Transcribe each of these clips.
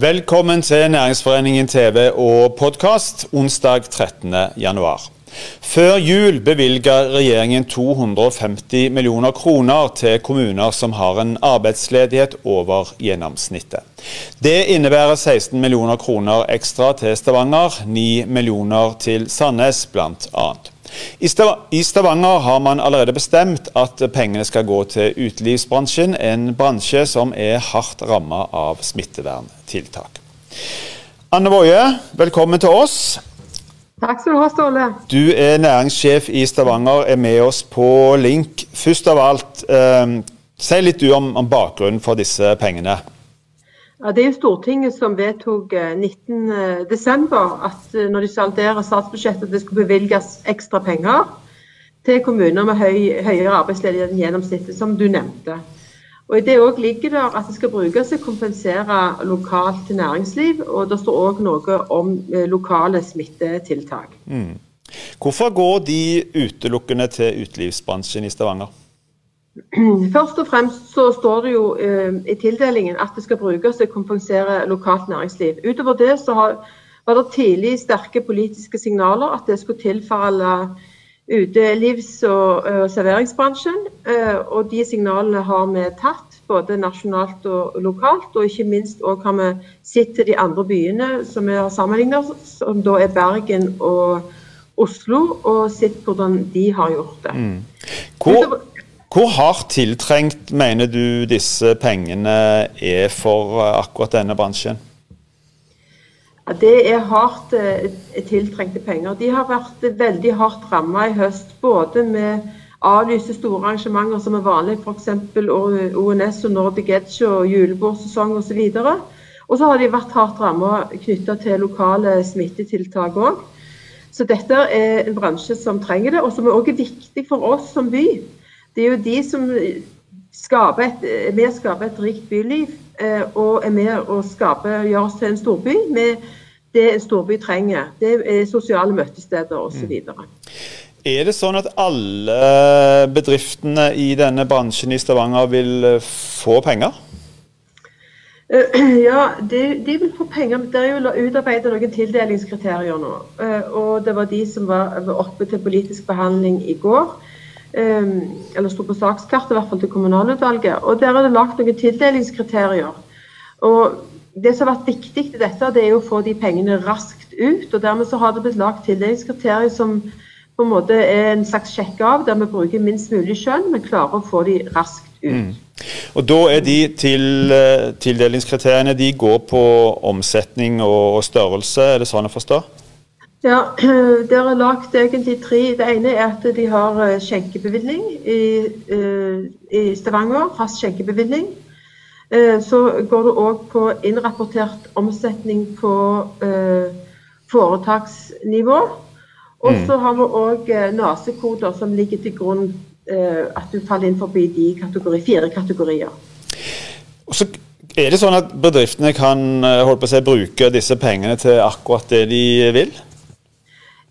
Velkommen til Næringsforeningen TV og podkast onsdag 13. januar. Før jul bevilga regjeringen 250 millioner kroner til kommuner som har en arbeidsledighet over gjennomsnittet. Det innebærer 16 millioner kroner ekstra til Stavanger, 9 millioner til Sandnes bl.a. I Stavanger har man allerede bestemt at pengene skal gå til utelivsbransjen, en bransje som er hardt rammet av smitteverntiltak. Anne Woie, velkommen til oss. Takk skal du ha, Ståle. Du er næringssjef i Stavanger, er med oss på link. Først av alt, eh, si litt du om, om bakgrunnen for disse pengene. Ja, det er jo Stortinget som vedtok 19.12. Eh, at eh, når de salderer statsbudsjettet, det skulle bevilges ekstra penger til kommuner med høy, høyere arbeidsledighet enn gjennomsnittet, som du nevnte. Og I det òg ligger det at det skal brukes til å kompensere lokalt næringsliv. Og det står òg noe om eh, lokale smittetiltak. Mm. Hvorfor går de utelukkende til utelivsbransjen i Stavanger? Først og fremst så står det jo uh, i tildelingen at det skal brukes til å kompensere lokalt næringsliv. Utover det så har, var det tidlig sterke politiske signaler at det skulle tilfalle utelivs- og uh, serveringsbransjen. Uh, og de signalene har vi tatt, både nasjonalt og lokalt. Og ikke minst òg har vi sett til de andre byene som vi har sammenlignet, som da er Bergen og Oslo, og sett hvordan de har gjort det. Mm. Hvor, hvor hardt tiltrengt mener du disse pengene er for eh, akkurat denne bransjen? Det er hardt eh, tiltrengte penger. De har vært veldig hardt rammet i høst. Både med avlyse store arrangementer som er vanlig, f.eks. ONS og Nordic Edge og julebordsesong osv. Og så har de vært hardt rammet knytta til lokale smittetiltak òg. Så dette er en bransje som trenger det, og som er også viktig for oss som by. Det er jo de som skaper et, er med å skape et rikt byliv eh, og er med å skape, gjøre oss til en storby med det en storby trenger. Det er sosiale møtesteder osv. Mm. Er det sånn at alle bedriftene i denne bransjen i Stavanger vil eh, få penger? Eh, ja, de, de, vil få penger. Det er jo utarbeidet noen tildelingskriterier nå. Og det var de som var oppe til politisk behandling i går. Ehm, eller sto på sakskartet, i hvert fall til kommunalutvalget. og Der er det lagt noen tildelingskriterier. Og Det som har vært viktig i dette, det er å få de pengene raskt ut. og Dermed så har det blitt lagt tildelingskriterier som på en måte er en slags sjekk av, der vi bruker minst mulig skjønn, men klarer å få de raskt ut. Mm. Og Da er de til, eh, tildelingskriteriene de går på omsetning og størrelse, er det sånn å forstå? Ja, Det er lagt egentlig tre. Det ene er at de har eh, skjenkebevilgning i, eh, i Stavanger. Fast skjenkebevilgning. Eh, så går det òg på innrapportert omsetning på foretaksnivå. Og så mm. har vi òg NASE-koder som ligger til grunn at du faller inn forbi de kategori, fire kategorier. Og så er det sånn at bedriftene kan holde på å si, bruke disse pengene til akkurat det de vil?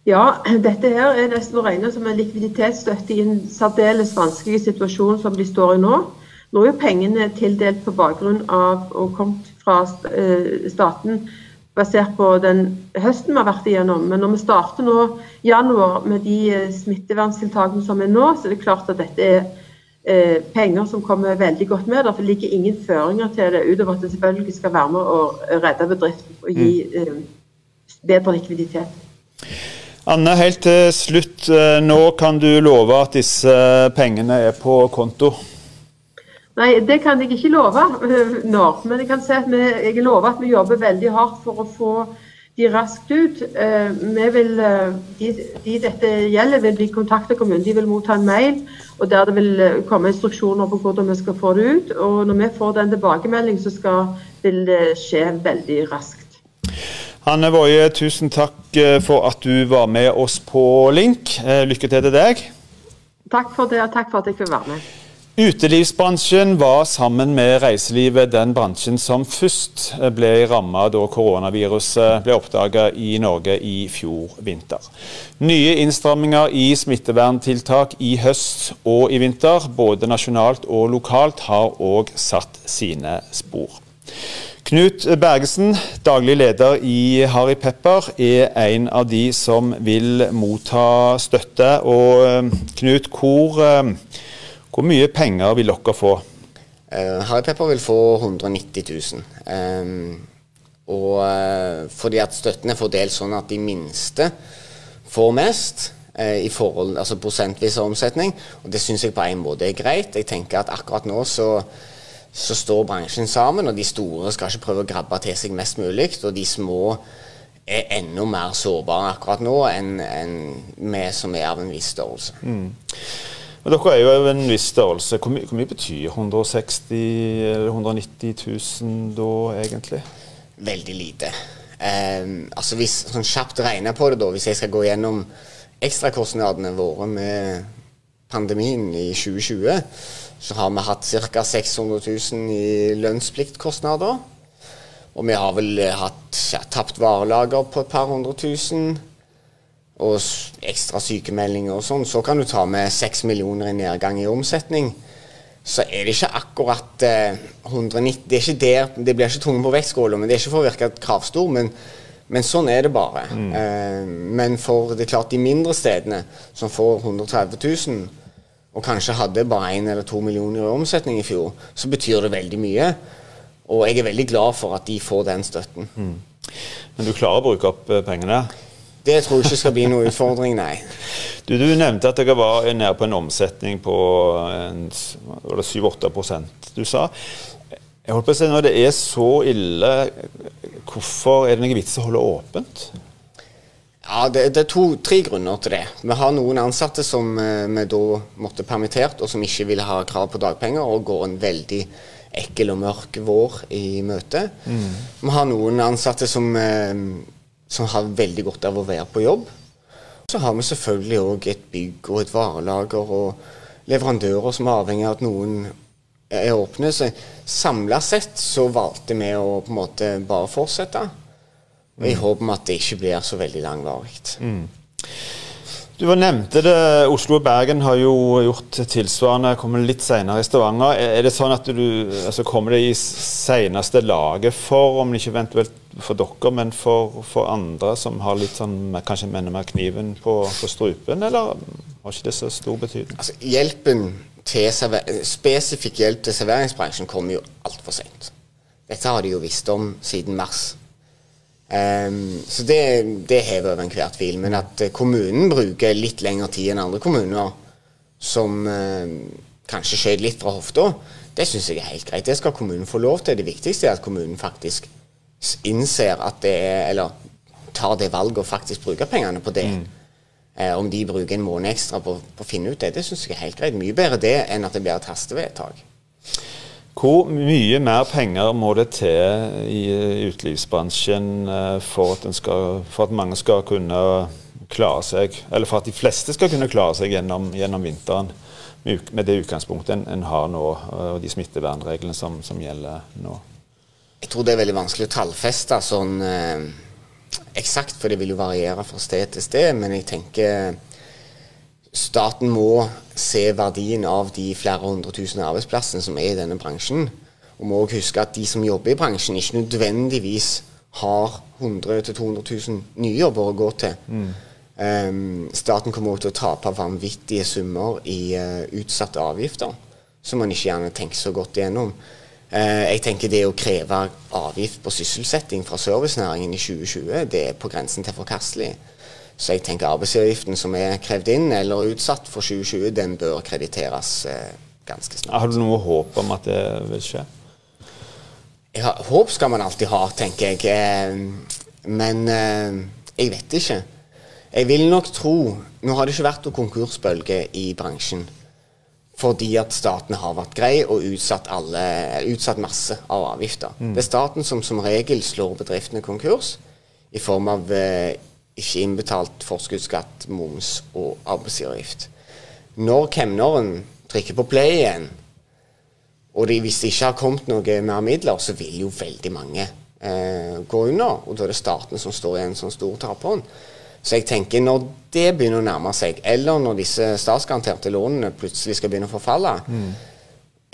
Ja, dette her er nesten å regne som en likviditetsstøtte i en særdeles vanskelig situasjon som de står i nå. Nå er jo pengene tildelt på bakgrunn av og kommet fra eh, staten basert på den høsten vi har vært igjennom. Men når vi starter nå januar med de eh, smitteverntiltakene som er nå, så er det klart at dette er eh, penger som kommer veldig godt med. Derfor ligger ingen føringer til det, utover at det selvfølgelig skal være med å redde bedriften og gi mm. bedre likviditet. Anne, helt til slutt. Eh, nå kan du love at disse pengene er på konto? Nei, det kan jeg ikke love eh, nå. Men jeg kan si at vi, jeg lover at vi jobber veldig hardt for å få de raskt ut. Eh, vi vil, de, de dette gjelder, vil bli kontakta kommunen. De vil motta en mail og der det vil komme instruksjoner på hvordan vi skal få det ut. Og når vi får den tilbakemeldingen, så skal, vil det skje veldig raskt. Hanne Woie, tusen takk eh, for at du var med oss på link. Eh, lykke til til deg. Takk for det, og takk for at jeg fikk være med. Utelivsbransjen var sammen med reiselivet den bransjen som først ble rammet da koronaviruset ble oppdaget i Norge i fjor vinter. Nye innstramminger i smitteverntiltak i høst og i vinter, både nasjonalt og lokalt, har òg satt sine spor. Knut Bergesen, daglig leder i Harry Pepper, er en av de som vil motta støtte. Og eh, Knut, hvor, eh, hvor mye penger vil dere få? Uh, Harry Pepper vil få 190 000. Um, og fordi at støtten er fordelt sånn at de minste får mest i forhold, altså prosentvis av omsetning. Og det syns jeg på en måte er greit. Jeg tenker at akkurat nå så så står bransjen sammen, og de store skal ikke prøve å grabbe til seg mest mulig. Og de små er enda mer sårbare akkurat nå enn en vi som er av en viss størrelse. Mm. Men dere er jo av en viss størrelse. Hvor, my hvor mye betyr 160 eller 190 000 da, egentlig? Veldig lite. Um, altså hvis sånn kjapt regner på det, da, hvis jeg skal gå gjennom ekstrakostnadene våre med pandemien i 2020 så har vi hatt ca. 600 000 i lønnspliktkostnader. Og vi har vel eh, hatt ja, tapt varelager på et par hundre tusen. Og ekstra sykemeldinger og sånn. Så kan du ta med 6 millioner i nedgang i omsetning. Så er det ikke akkurat eh, 190 Det er ikke der, det blir ikke tvunget på vektskåla, men det er ikke for å virke kravstor. Men, men sånn er det bare. Mm. Eh, men for det er klart de mindre stedene som får 130 000 og kanskje hadde bare én eller to millioner i omsetning i fjor, så betyr det veldig mye. Og jeg er veldig glad for at de får den støtten. Mm. Men du klarer å bruke opp eh, pengene? Det tror jeg ikke skal bli noen utfordring, nei. Du, du, nevnte at dere var nede på en omsetning på 7-8 du sa. Jeg holdt på å si, Når det er så ille, hvorfor er det noen vits å holde åpent? Ja, det, det, er to, tre grunner til det. Vi har noen ansatte som eh, vi da måtte permittert, og som ikke ville ha krav på dagpenger, og går en veldig ekkel og mørk vår i møte. Mm. Vi har noen ansatte som, eh, som, har veldig godt av å være på jobb. Så har vi selvfølgelig òg et bygg og et varelager og leverandører som er avhengig av at noen er åpne. Så samla sett så valgte vi å på en måte bare fortsette. Og i håp om at det ikke blir så veldig langvarig. Mm. Du nevnte det, Oslo og Bergen har jo gjort tilsvarende, kommer litt senere i Stavanger. Er det sånn at du altså kommer det i seneste laget for, om ikke eventuelt for dere, men for, for andre som har litt sånn, kanskje mener mer kniven på, på, strupen, eller har ikke det så stor betydning? Altså, hjelpen til Spesifikk hjelp til serveringsbransjen kommer jo altfor sent. Dette har de jo visst om siden mars. Um, så det, det hever over enhver tvil. Men at uh, kommunen bruker litt lengre tid enn andre kommuner, som uh, kanskje skjøt litt fra hofta, det syns jeg er helt greit. Det skal kommunen få lov til. Det viktigste er at kommunen faktisk innser at det er Eller tar det valget og faktisk bruker pengene på det. Mm. Uh, om de bruker en måned ekstra på, på å finne ut det, det syns jeg er helt greit. Mye bedre det enn at det blir et hastevedtak. Hvor mye mer penger må det til i utelivsbransjen eh, for at, for at, mange skal kunne klare seg, eller for at de fleste skal kunne klare seg gjennom, gjennom vinteren med det utgangspunktet en, en, har nå, og de smittevernreglene som, som, gjelder nå? Jeg tror det er veldig vanskelig å tallfeste sånn eh, eksakt, for det vil jo variere fra sted til sted. Men jeg tenker staten må se verdien av de flere hundre tusen arbeidsplassene som er i denne bransjen. Og må også huske at de som jobber i bransjen, ikke nødvendigvis har 100 000-200 000 nye jobber å gå til. Mm. Um, staten kommer også til å tape vanvittige summer i uh, utsatte avgifter, som man ikke gjerne tenker så godt igjennom. Uh, jeg tenker det å kreve avgift på sysselsetting fra servicenæringen i 2020, det er på grensen til forkastelig. Så jeg tenker arbeidsgiveravgiften som er krevd inn eller utsatt for 2020, den bør krediteres eh, ganske snart. Har du noe håp om at det vil skje? Ja, håp skal man alltid ha, tenker jeg. Eh, men eh, jeg vet ikke. Jeg vil nok tro Nå har det ikke vært noen konkursbølge i bransjen fordi at staten har vært grei og utsatt, alle, utsatt masse av avgifter. Mm. Det er staten som som regel slår bedriftene konkurs i form av eh, ikke innbetalt forskuddsskatt, moms og arbeidsgiveravgift. Når kemneren trykker på play igjen, og de, hvis det ikke har kommet noe mer midler, så vil jo veldig mange eh, gå under. Og da er det staten som står i en sånn stor taperen. Så jeg tenker når det begynner å nærme seg, eller når disse statsgaranterte lånene plutselig skal begynne å forfalle, mm.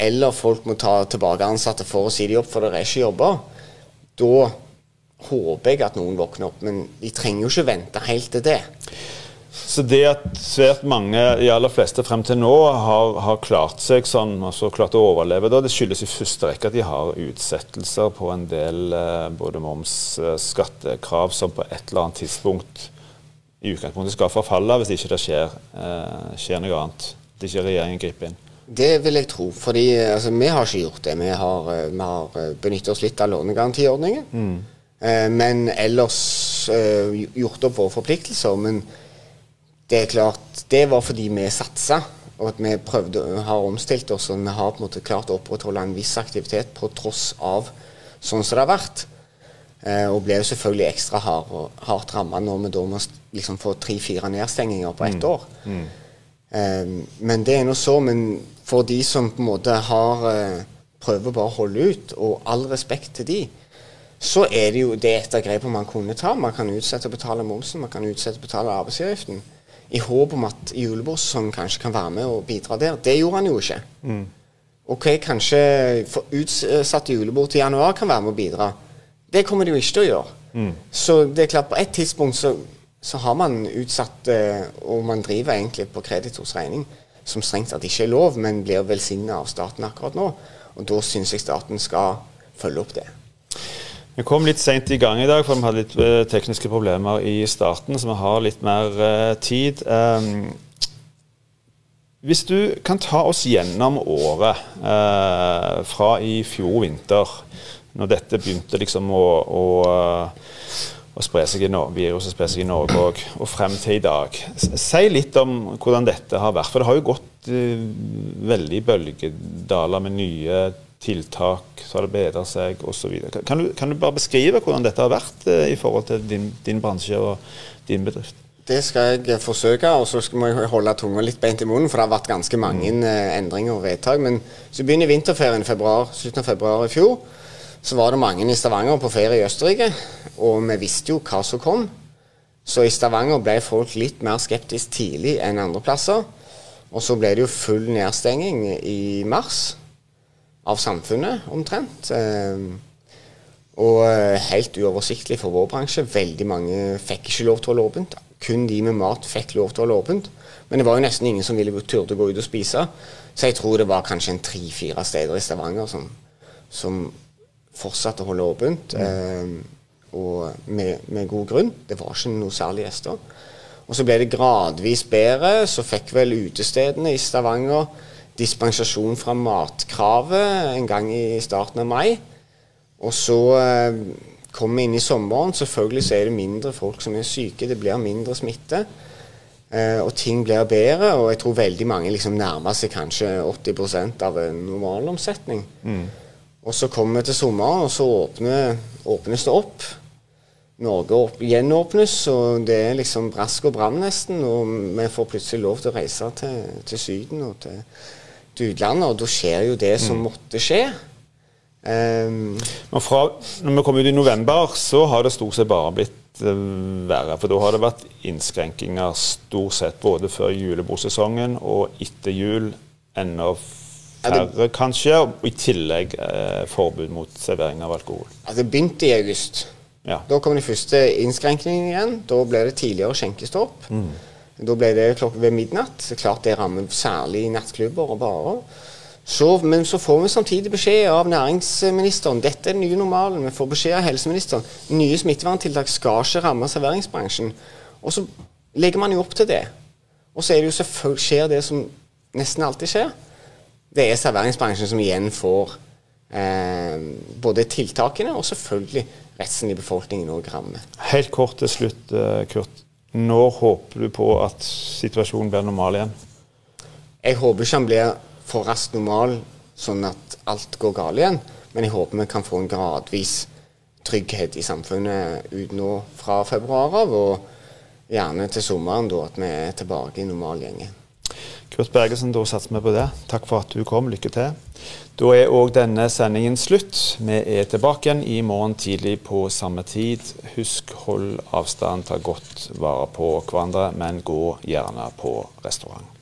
eller folk må ta tilbake ansatte for å si de opp, for det er ikke jobber, da håper jeg at noen våkner opp. Men de trenger jo ikke vente helt til det. Så det at svært mange, de aller fleste frem til nå, har, har klart seg sånn, altså klart å overleve, da, det skyldes i første rekke at de har utsettelser på en del eh, både moms, eh, skattekrav, som på et eller annet tidspunkt i utgangspunktet skal forfalle hvis ikke det skjer, eh, skjer noe annet. Hvis ikke regjeringen griper inn. Det vil jeg tro. fordi altså, vi har ikke gjort det. Vi har, eh, vi har eh, benyttet oss litt av lånegarantiordningen. Mm. Eh, men ellers eh, gjort opp våre forpliktelser. Men det er klart, det var fordi vi satsa, og at vi prøvde, har omstilt oss. Og vi har på en måte klart å opprettholde en viss aktivitet på tross av sånn som det har vært. Eh, og ble jo selvfølgelig ekstra hard, hardt ramma når vi da må liksom få tre-fire nedstenginger på ett mm. år. Mm. Men det er nå så. Men for de som på en måte har prøver bare å holde ut, og all respekt til de, så er det jo det et av grepene man kunne ta. Man kan utsette å betale momsen, man kan utsette å betale arbeidsgiveravgiften i håp om at julebordsesongen kanskje kan være med og bidra der. Det gjorde han jo ikke. Mm. Ok, kanskje utsatt julebord til januar kan være med å bidra. Det kommer de jo ikke til å gjøre. Mm. Så det er klart, på et tidspunkt så, så har man utsatt, eh, og man driver egentlig på kreditors regning, som strengt tatt ikke er lov, men blir velsigna av staten akkurat nå. Og da syns jeg staten skal følge opp det. Vi kom litt seint i gang i dag, for vi hadde litt uh, tekniske problemer i starten, så vi har litt mer uh, tid. Um, hvis du kan ta oss gjennom året uh, fra i fjor vinter, når dette begynte liksom å, å, å spre seg i Norge, viruset spre seg i Norge og, og, frem til i dag. Si litt om hvordan dette har vært. For det har jo gått veldig bølgedaler med nye tiltak, så har det bedra seg osv. Kan, du, kan du bare beskrive hvordan dette har vært eh, i forhold til din, din, bransje og din bedrift? Det skal jeg forsøke, og så må jeg holde tunga litt beint i munnen, for det har vært ganske mange mm. eh, endringer og vedtak. Men så begynner vinterferien i februar, slutten av februar i fjor. Så var det mange i Stavanger på ferie i Østerrike, og vi visste jo hva som kom. Så i Stavanger ble folk litt mer skeptiske tidlig enn andre plasser. Og så ble det jo full nedstenging i mars av samfunnet, omtrent. Eh, og eh, helt uoversiktlig for vår bransje. Veldig mange fikk ikke lov til å holde åpent. Kun de med mat fikk lov til å holde åpent. Men det var jo nesten ingen som ville turde gå ut og spise. Så jeg tror det var kanskje en tre-fire steder i Stavanger som, som fortsatte å holde åpent. Mm. Eh, og med, med, god grunn. Det var ikke noe særlig gjester. Og så ble det gradvis bedre. Så fikk vel utestedene i Stavanger dispensasjon fra matkravet en gang i starten av mai. Og så eh, kommer vi inn i sommeren. Selvfølgelig så er det mindre folk som er syke. Det blir mindre smitte. Eh, og ting blir bedre. Og jeg tror veldig mange liksom nærmer seg kanskje 80% av en normalomsetning. Mm. Og så kommer vi til sommeren, og så åpner, åpnes det opp. Norge opp, gjenåpnes, og det er liksom brask og bram nesten. Og vi får plutselig lov til å reise til, til Syden og til til utlandet, og da skjer jo det som mm. måtte skje. Um, Men fra når vi kom ut i november, så har det stort sett bare blitt uh, verre. For da har det vært innskrenkinger stort sett både før julebordsesongen og etter jul. Enda færre, kanskje. Og i tillegg uh, forbud mot servering av alkohol. Altså, det begynte i august. Ja. Da kom de første innskrenkningene igjen. Da ble det tidligere skjenkestopp. Mm. Da ble det klokken ved midnatt. Klart det rammer særlig nattklubber og barer. Så, men så får vi samtidig beskjed av næringsministeren dette er den nye normalen. Vi får beskjed av helseministeren nye smitteverntiltak skal ikke ramme serveringsbransjen. Og så legger man jo opp til det. Og så er det jo selvfølgelig skjer det som nesten alltid skjer. Det er serveringsbransjen som igjen får eh, både tiltakene og selvfølgelig resten i befolkningen òg rammer. Helt kort til slutt, eh, Kurt. Når håper du på at situasjonen blir normal igjen? Jeg håper ikke den blir for raskt normal, sånn at alt går galt igjen. Men jeg håper vi kan få en gradvis trygghet i samfunnet ut nå fra februar av, og gjerne til sommeren, da at vi er tilbake i normalgjengen. Kurt Bergesen, da satser vi på det. Takk for at du kom. Lykke til. Da er òg denne sendingen slutt. Vi er tilbake igjen i morgen tidlig på samme tid. Husk hold avstand, ta godt vare på hverandre, men gå gjerne på restaurant.